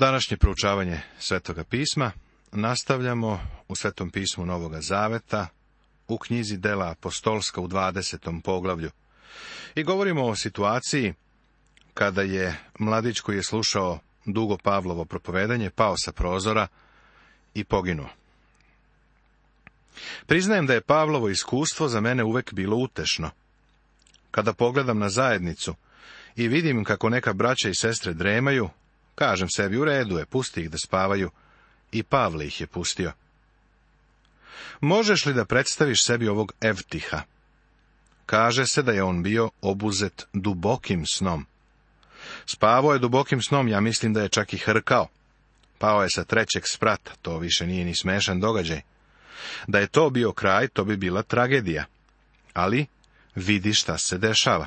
Današnje proučavanje Svetoga pisma nastavljamo u Svetom pismu Novoga Zaveta u knjizi Dela Apostolska u 20. poglavlju. I govorimo o situaciji kada je mladić koji je slušao dugo Pavlovo propovedanje pao sa prozora i poginuo. Priznajem da je Pavlovo iskustvo za mene uvek bilo utešno. Kada pogledam na zajednicu i vidim kako neka braća i sestre dremaju, Kažem sebi, u redu je, pusti ih da spavaju. I Pavle ih je pustio. Možeš li da predstaviš sebi ovog Evtiha? Kaže se da je on bio obuzet dubokim snom. Spavao je dubokim snom, ja mislim da je čak i hrkao. Pao je sa trećeg sprata, to više nije ni smešan događaj. Da je to bio kraj, to bi bila tragedija. Ali vidi šta se dešava.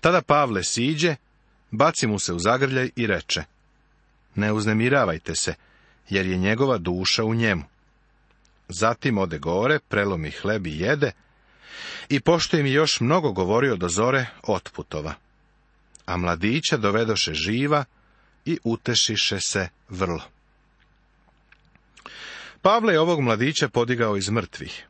Tada Pavle siđe baci mu se u zagrljaj i reče, ne uznemiravajte se, jer je njegova duša u njemu. Zatim ode gore, prelomi hleb i jede, i pošto im još mnogo govorio do zore, otputova. A mladića dovedoše živa i utešiše se vrlo. Pavle je ovog mladića podigao iz mrtvih.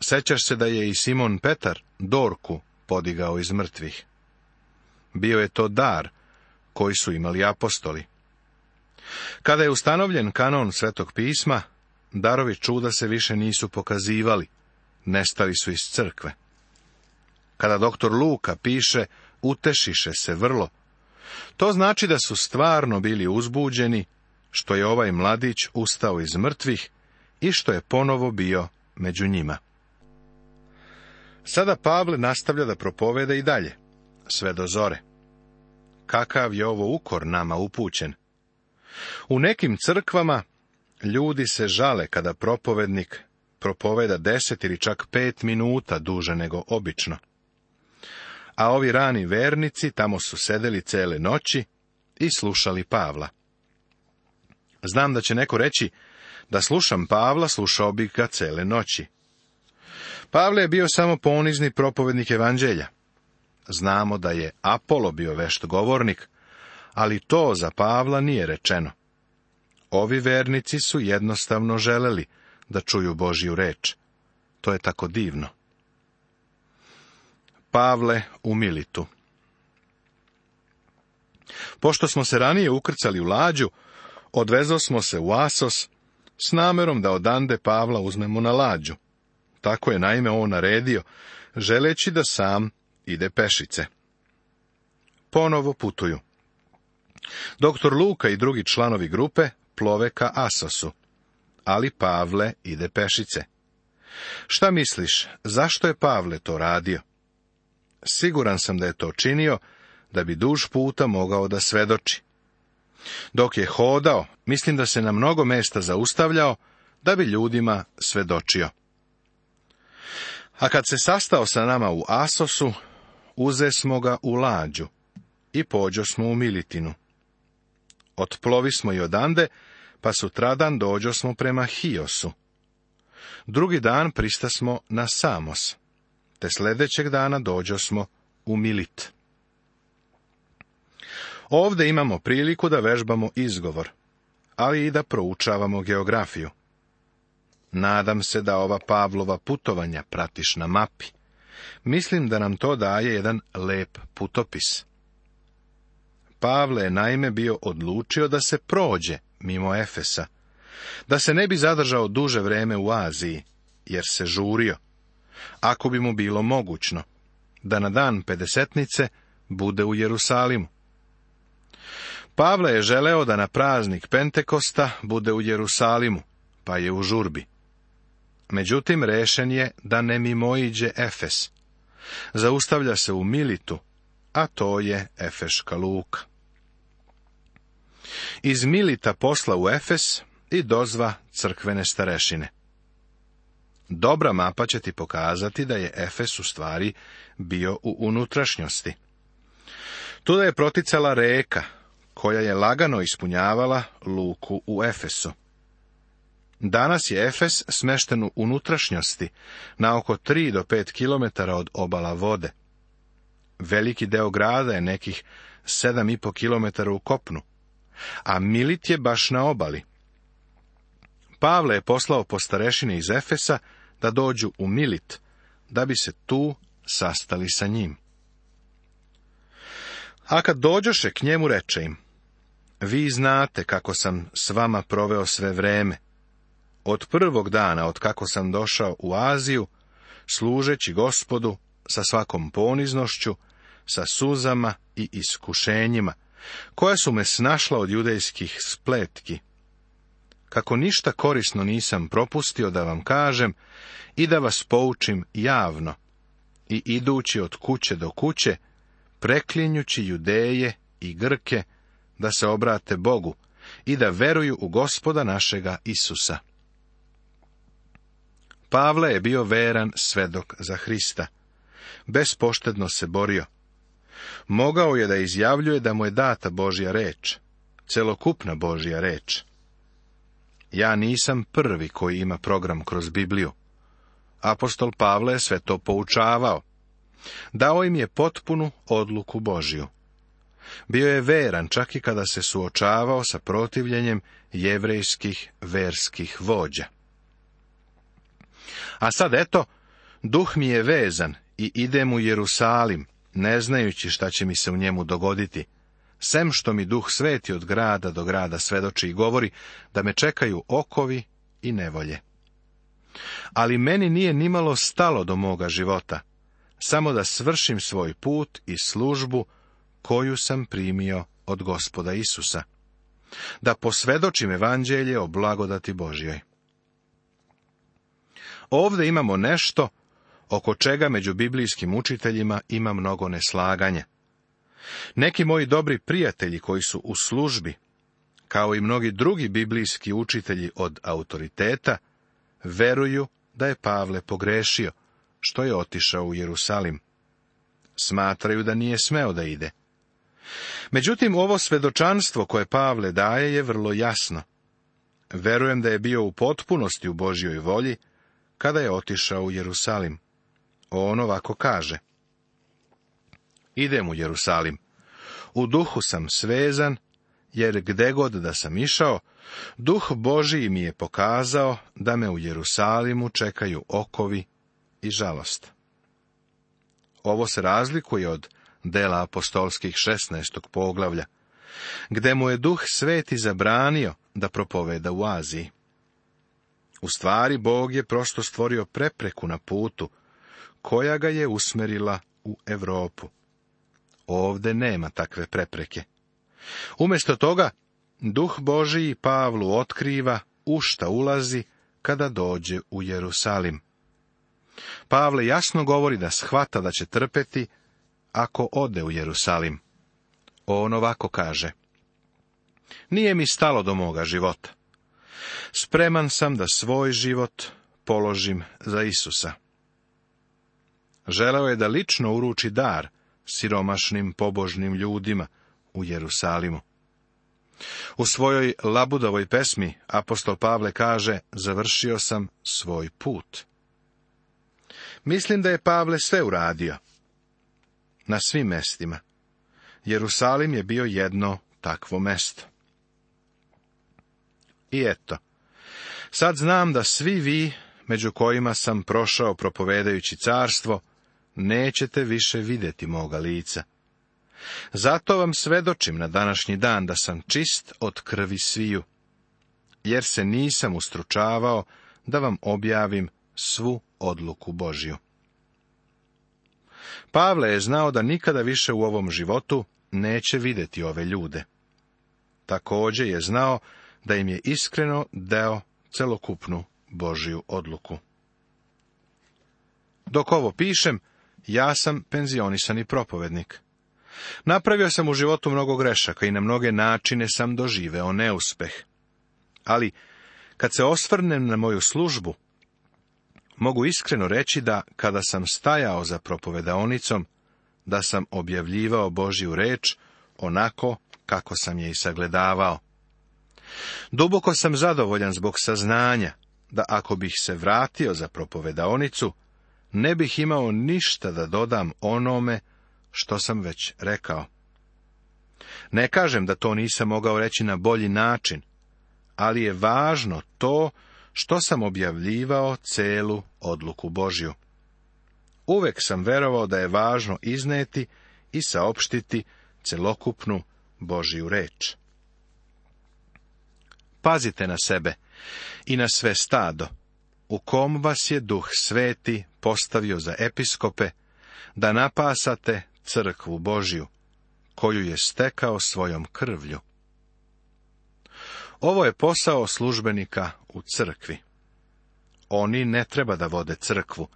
Sećaš se da je i Simon Petar Dorku podigao iz mrtvih. Bio je to dar koji su imali apostoli. Kada je ustanovljen kanon Svetog pisma, darovi čuda se više nisu pokazivali, nestali su iz crkve. Kada doktor Luka piše, utešiše se vrlo. To znači da su stvarno bili uzbuđeni, što je ovaj mladić ustao iz mrtvih i što je ponovo bio među njima. Sada Pavle nastavlja da propoveda i dalje sve do zore. Kakav je ovo ukor nama upućen? U nekim crkvama ljudi se žale kada propovednik propoveda deset ili čak pet minuta duže nego obično. A ovi rani vernici tamo su sedeli cele noći i slušali Pavla. Znam da će neko reći, da slušam Pavla, slušao bih ga cele noći. Pavle je bio samo ponizni propovednik evanđelja znamo da je Apolo bio vešt govornik, ali to za Pavla nije rečeno. Ovi vernici su jednostavno želeli da čuju Božju reč. To je tako divno. Pavle u Militu Pošto smo se ranije ukrcali u lađu, odvezo smo se u Asos s namerom da odande Pavla uzmemo na lađu. Tako je naime on naredio, želeći da sam ide pešice. Ponovo putuju. Doktor Luka i drugi članovi grupe plove ka Asosu, ali Pavle ide pešice. Šta misliš, zašto je Pavle to radio? Siguran sam da je to činio, da bi duž puta mogao da svedoči. Dok je hodao, mislim da se na mnogo mesta zaustavljao, da bi ljudima svedočio. A kad se sastao sa nama u Asosu, uze smo ga u lađu i pođo smo u Militinu. Otplovi smo i odande, pa sutradan dođo smo prema Hiosu. Drugi dan prista smo na Samos, te sljedećeg dana dođo smo u Milit. Ovde imamo priliku da vežbamo izgovor, ali i da proučavamo geografiju. Nadam se da ova Pavlova putovanja pratiš na mapi. Mislim da nam to daje jedan lep putopis. Pavle je naime bio odlučio da se prođe mimo Efesa, da se ne bi zadržao duže vreme u Aziji, jer se žurio, ako bi mu bilo mogućno, da na dan pedesetnice bude u Jerusalimu. Pavle je želeo da na praznik Pentekosta bude u Jerusalimu, pa je u žurbi. Međutim, rešen je da ne mimoiđe Efes. Zaustavlja se u Militu, a to je Efeška luka. Iz Milita posla u Efes i dozva crkvene starešine. Dobra mapa će ti pokazati da je Efes u stvari bio u unutrašnjosti. Tuda je proticala reka, koja je lagano ispunjavala luku u Efesu. Danas je Efes smešten u unutrašnjosti, na oko 3 do 5 km od obala vode. Veliki deo grada je nekih 7,5 km u kopnu, a Milit je baš na obali. Pavle je poslao postarešine iz Efesa da dođu u Milit, da bi se tu sastali sa njim. A kad dođoše k njemu, reče im, vi znate kako sam s vama proveo sve vreme, od prvog dana od kako sam došao u Aziju, služeći gospodu sa svakom poniznošću, sa suzama i iskušenjima, koja su me snašla od judejskih spletki. Kako ništa korisno nisam propustio da vam kažem i da vas poučim javno, i idući od kuće do kuće, preklinjući judeje i grke, da se obrate Bogu i da veruju u gospoda našega Isusa. Pavle je bio veran svedok za Hrista. Bespoštedno se borio. Mogao je da izjavljuje da mu je data Božja reč, celokupna Božja reč. Ja nisam prvi koji ima program kroz Bibliju. Apostol Pavle je sve to poučavao. Dao im je potpunu odluku Božju. Bio je veran čak i kada se suočavao sa protivljenjem jevrejskih verskih vođa. A sad eto, duh mi je vezan i idem u Jerusalim, ne znajući šta će mi se u njemu dogoditi. Sem što mi duh sveti od grada do grada svedoči i govori da me čekaju okovi i nevolje. Ali meni nije nimalo stalo do moga života, samo da svršim svoj put i službu koju sam primio od gospoda Isusa. Da posvedočim evanđelje o blagodati Božjoj. Ovdje imamo nešto oko čega među biblijskim učiteljima ima mnogo neslaganja. Neki moji dobri prijatelji koji su u službi, kao i mnogi drugi biblijski učitelji od autoriteta, veruju da je Pavle pogrešio, što je otišao u Jerusalim. Smatraju da nije smeo da ide. Međutim, ovo svedočanstvo koje Pavle daje je vrlo jasno. Verujem da je bio u potpunosti u Božjoj volji, kada je otišao u Jerusalim. On ovako kaže. Idem u Jerusalim. U duhu sam svezan, jer gde god da sam išao, duh Božiji mi je pokazao da me u Jerusalimu čekaju okovi i žalost. Ovo se razlikuje od dela apostolskih 16. poglavlja, gde mu je duh sveti zabranio da propoveda u Aziji. U stvari, Bog je prosto stvorio prepreku na putu, koja ga je usmerila u Europu. Ovde nema takve prepreke. Umjesto toga, duh Božiji Pavlu otkriva u šta ulazi kada dođe u Jerusalim. Pavle jasno govori da shvata da će trpeti ako ode u Jerusalim. On ovako kaže. Nije mi stalo do moga života. Spreman sam da svoj život položim za Isusa. Želeo je da lično uruči dar siromašnim pobožnim ljudima u Jerusalimu. U svojoj labudovoj pesmi apostol Pavle kaže, završio sam svoj put. Mislim da je Pavle sve uradio. Na svim mestima. Jerusalim je bio jedno takvo mesto. I eto, sad znam da svi vi, među kojima sam prošao propovedajući carstvo, nećete više vidjeti moga lica. Zato vam svedočim na današnji dan da sam čist od krvi sviju, jer se nisam ustručavao da vam objavim svu odluku Božju. Pavle je znao da nikada više u ovom životu neće vidjeti ove ljude. Također je znao da im je iskreno dao celokupnu Božiju odluku. Dok ovo pišem, ja sam penzionisani propovednik. Napravio sam u životu mnogo grešaka i na mnoge načine sam doživeo neuspeh. Ali, kad se osvrnem na moju službu, mogu iskreno reći da, kada sam stajao za propovedaonicom, da sam objavljivao Božju reč onako kako sam je i sagledavao. Duboko sam zadovoljan zbog saznanja da ako bih se vratio za propovedaonicu, ne bih imao ništa da dodam onome što sam već rekao. Ne kažem da to nisam mogao reći na bolji način, ali je važno to što sam objavljivao celu odluku Božju. Uvek sam verovao da je važno izneti i saopštiti celokupnu Božju reč pazite na sebe i na sve stado, u kom vas je duh sveti postavio za episkope, da napasate crkvu Božju, koju je stekao svojom krvlju. Ovo je posao službenika u crkvi. Oni ne treba da vode crkvu,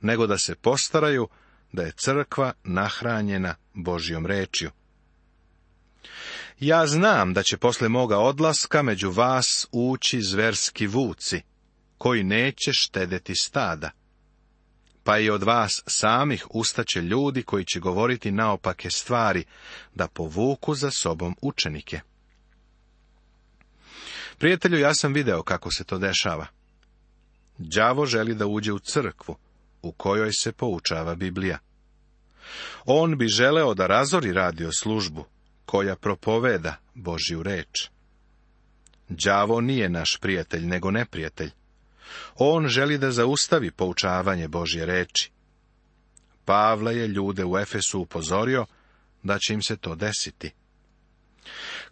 nego da se postaraju da je crkva nahranjena Božjom rečju. Ja znam da će posle moga odlaska među vas ući zverski vuci, koji neće štedeti stada. Pa i od vas samih ustaće ljudi koji će govoriti naopake stvari, da povuku za sobom učenike. Prijatelju, ja sam video kako se to dešava. Đavo želi da uđe u crkvu, u kojoj se poučava Biblija. On bi želeo da razori radio službu, koja propoveda Božju reč. Đavo nije naš prijatelj, nego neprijatelj. On želi da zaustavi poučavanje Božje reči. Pavla je ljude u Efesu upozorio da će im se to desiti.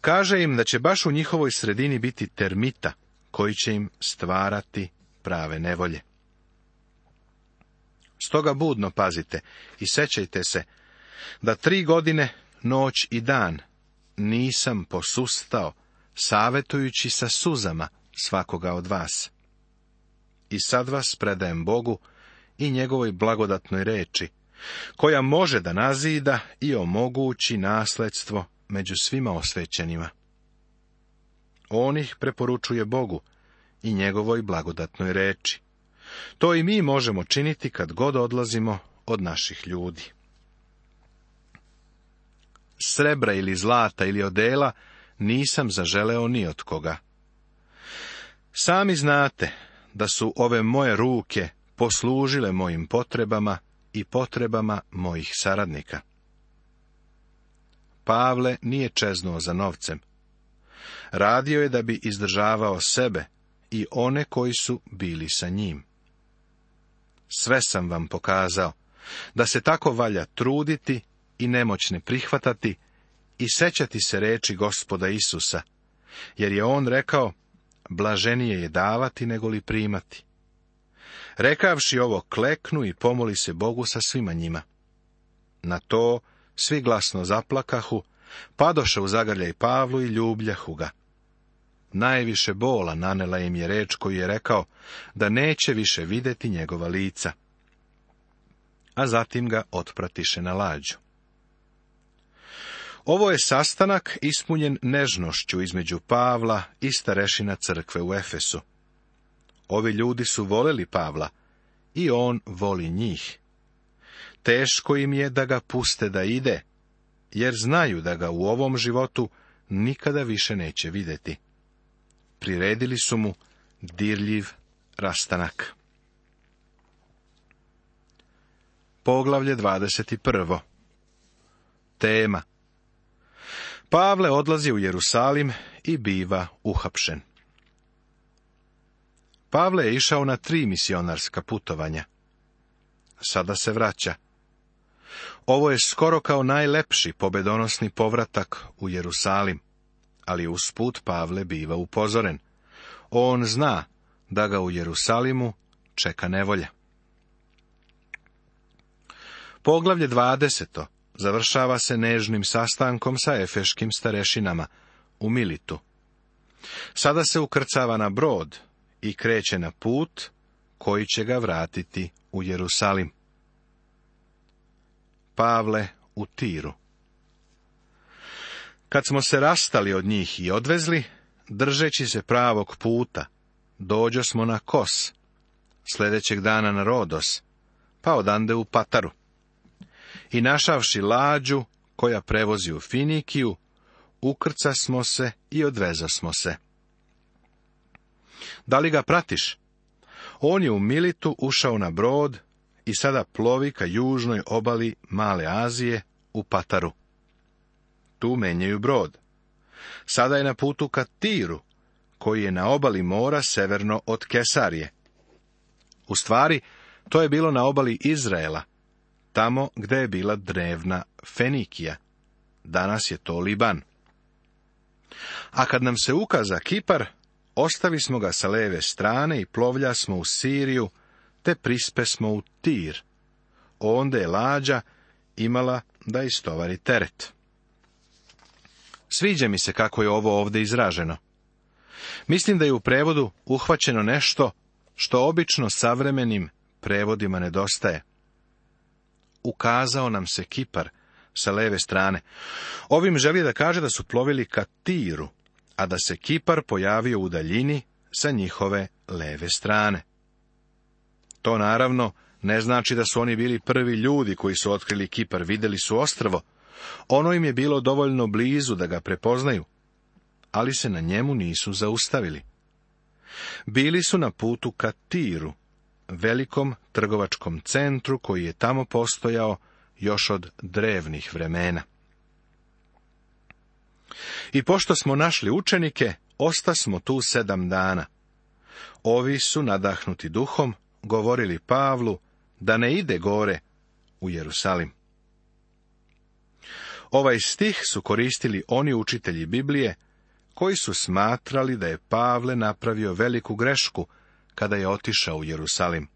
Kaže im da će baš u njihovoj sredini biti termita, koji će im stvarati prave nevolje. Stoga budno pazite i sećajte se da tri godine, noć i dan nisam posustao, savetujući sa suzama svakoga od vas. I sad vas predajem Bogu i njegovoj blagodatnoj reči, koja može da nazida i omogući nasledstvo među svima osvećenima. On ih preporučuje Bogu i njegovoj blagodatnoj reči. To i mi možemo činiti kad god odlazimo od naših ljudi srebra ili zlata ili odela nisam zaželeo ni od koga. Sami znate da su ove moje ruke poslužile mojim potrebama i potrebama mojih saradnika. Pavle nije čeznuo za novcem. Radio je da bi izdržavao sebe i one koji su bili sa njim. Sve sam vam pokazao, da se tako valja truditi i nemoćne prihvatati i sećati se reči gospoda Isusa, jer je on rekao, blaženije je davati nego li primati. Rekavši ovo, kleknu i pomoli se Bogu sa svima njima. Na to svi glasno zaplakahu, padoše u zagrljaj Pavlu i ljubljahu ga. Najviše bola nanela im je reč koju je rekao da neće više videti njegova lica. A zatim ga otpratiše na lađu. Ovo je sastanak ispunjen nežnošću između Pavla i starešina crkve u Efesu. Ovi ljudi su voleli Pavla i on voli njih. Teško im je da ga puste da ide, jer znaju da ga u ovom životu nikada više neće vidjeti. Priredili su mu dirljiv rastanak. Poglavlje 21. Tema Pavle odlazi u Jerusalim i biva uhapšen. Pavle je išao na tri misionarska putovanja. Sada se vraća. Ovo je skoro kao najlepši pobedonosni povratak u Jerusalim, ali usput Pavle biva upozoren. On zna da ga u Jerusalimu čeka nevolja. Poglavlje 20 završava se nežnim sastankom sa efeškim starešinama u Militu. Sada se ukrcava na brod i kreće na put koji će ga vratiti u Jerusalim. Pavle u Tiru Kad smo se rastali od njih i odvezli, držeći se pravog puta, dođo smo na Kos, sljedećeg dana na Rodos, pa odande u Pataru i našavši lađu, koja prevozi u Finikiju, ukrca smo se i odveza smo se. Da li ga pratiš? On je u Militu ušao na brod i sada plovi ka južnoj obali Male Azije u Pataru. Tu menjaju brod. Sada je na putu ka Tiru, koji je na obali mora severno od Kesarije. U stvari, to je bilo na obali Izraela, tamo gde je bila drevna Fenikija. Danas je to Liban. A kad nam se ukaza Kipar, ostavi smo ga sa leve strane i plovlja smo u Siriju, te prispe smo u Tir. Onda je lađa imala da istovari teret. Sviđa mi se kako je ovo ovdje izraženo. Mislim da je u prevodu uhvaćeno nešto što obično savremenim prevodima nedostaje ukazao nam se Kipar sa leve strane. Ovim želi da kaže da su plovili ka Tiru, a da se Kipar pojavio u daljini sa njihove leve strane. To naravno ne znači da su oni bili prvi ljudi koji su otkrili Kipar, vidjeli su ostrvo. Ono im je bilo dovoljno blizu da ga prepoznaju, ali se na njemu nisu zaustavili. Bili su na putu ka Tiru, velikom trgovačkom centru koji je tamo postojao još od drevnih vremena. I pošto smo našli učenike, osta smo tu sedam dana. Ovi su, nadahnuti duhom, govorili Pavlu da ne ide gore u Jerusalim. Ovaj stih su koristili oni učitelji Biblije koji su smatrali da je Pavle napravio veliku grešku kada je otišao u Jerusalim.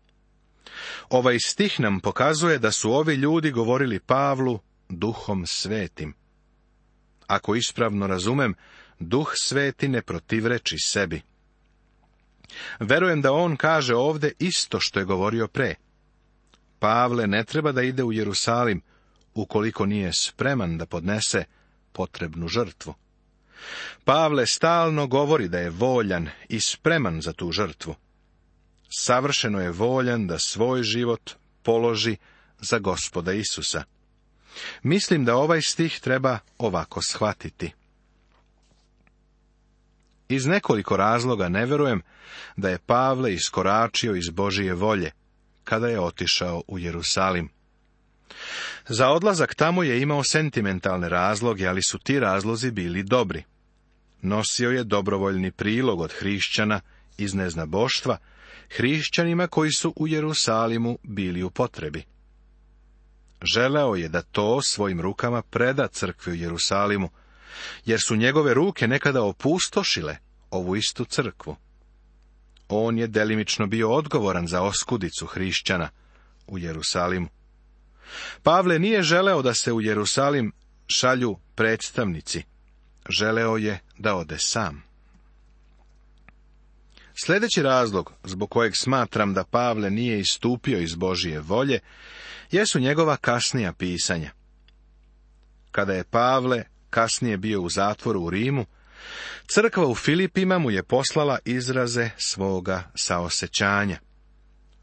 Ovaj stih nam pokazuje da su ovi ljudi govorili Pavlu duhom svetim. Ako ispravno razumem, duh sveti ne protivreči sebi. Verujem da on kaže ovde isto što je govorio pre. Pavle ne treba da ide u Jerusalim, ukoliko nije spreman da podnese potrebnu žrtvu. Pavle stalno govori da je voljan i spreman za tu žrtvu savršeno je voljan da svoj život položi za gospoda Isusa. Mislim da ovaj stih treba ovako shvatiti. Iz nekoliko razloga ne verujem da je Pavle iskoračio iz Božije volje, kada je otišao u Jerusalim. Za odlazak tamo je imao sentimentalne razloge, ali su ti razlozi bili dobri. Nosio je dobrovoljni prilog od hrišćana iz neznaboštva hrišćanima koji su u Jerusalimu bili u potrebi. Želeo je da to svojim rukama preda crkvi u Jerusalimu, jer su njegove ruke nekada opustošile ovu istu crkvu. On je delimično bio odgovoran za oskudicu hrišćana u Jerusalimu. Pavle nije želeo da se u Jerusalim šalju predstavnici, želeo je da ode sam. Sljedeći razlog zbog kojeg smatram da Pavle nije istupio iz Božije volje, jesu njegova kasnija pisanja. Kada je Pavle kasnije bio u zatvoru u Rimu, crkva u Filipima mu je poslala izraze svoga saosećanja.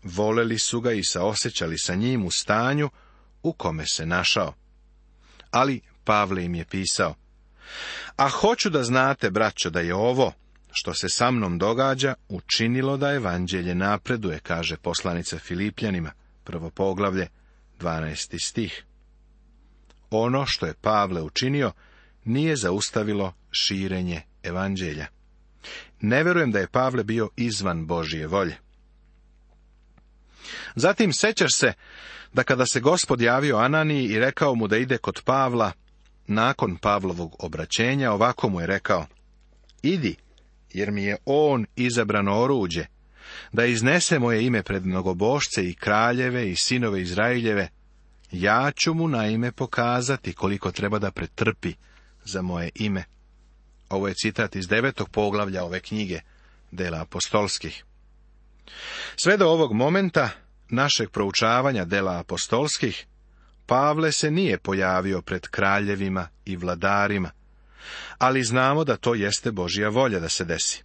Voleli su ga i saosećali sa njim u stanju u kome se našao. Ali Pavle im je pisao, a hoću da znate, braćo, da je ovo, što se sa mnom događa učinilo da evanđelje napreduje, kaže poslanica Filipljanima, prvo poglavlje, 12. stih. Ono što je Pavle učinio nije zaustavilo širenje evanđelja. Ne vjerujem da je Pavle bio izvan Božije volje. Zatim sećaš se da kada se gospod javio Ananiji i rekao mu da ide kod Pavla, nakon Pavlovog obraćenja ovako mu je rekao, idi, jer mi je on izabrano oruđe, da iznese moje ime pred mnogobošce i kraljeve i sinove Izraeljeve, ja ću mu naime pokazati koliko treba da pretrpi za moje ime. Ovo je citat iz devetog poglavlja ove knjige, dela apostolskih. Sve do ovog momenta našeg proučavanja dela apostolskih, Pavle se nije pojavio pred kraljevima i vladarima, ali znamo da to jeste Božja volja da se desi.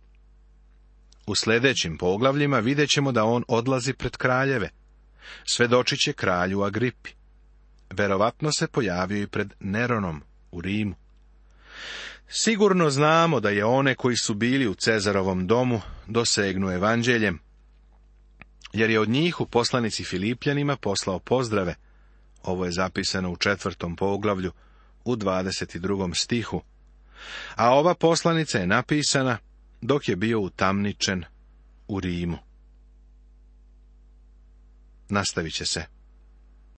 U sljedećim poglavljima vidjet ćemo da on odlazi pred kraljeve. Svedočit će kralju Agripi. Verovatno se pojavio i pred Neronom u Rimu. Sigurno znamo da je one koji su bili u Cezarovom domu dosegnu evanđeljem, jer je od njih u poslanici Filipljanima poslao pozdrave. Ovo je zapisano u četvrtom poglavlju, u 22. stihu. A ova poslanica je napisana dok je bio utamničen u Rimu. Nastavit će se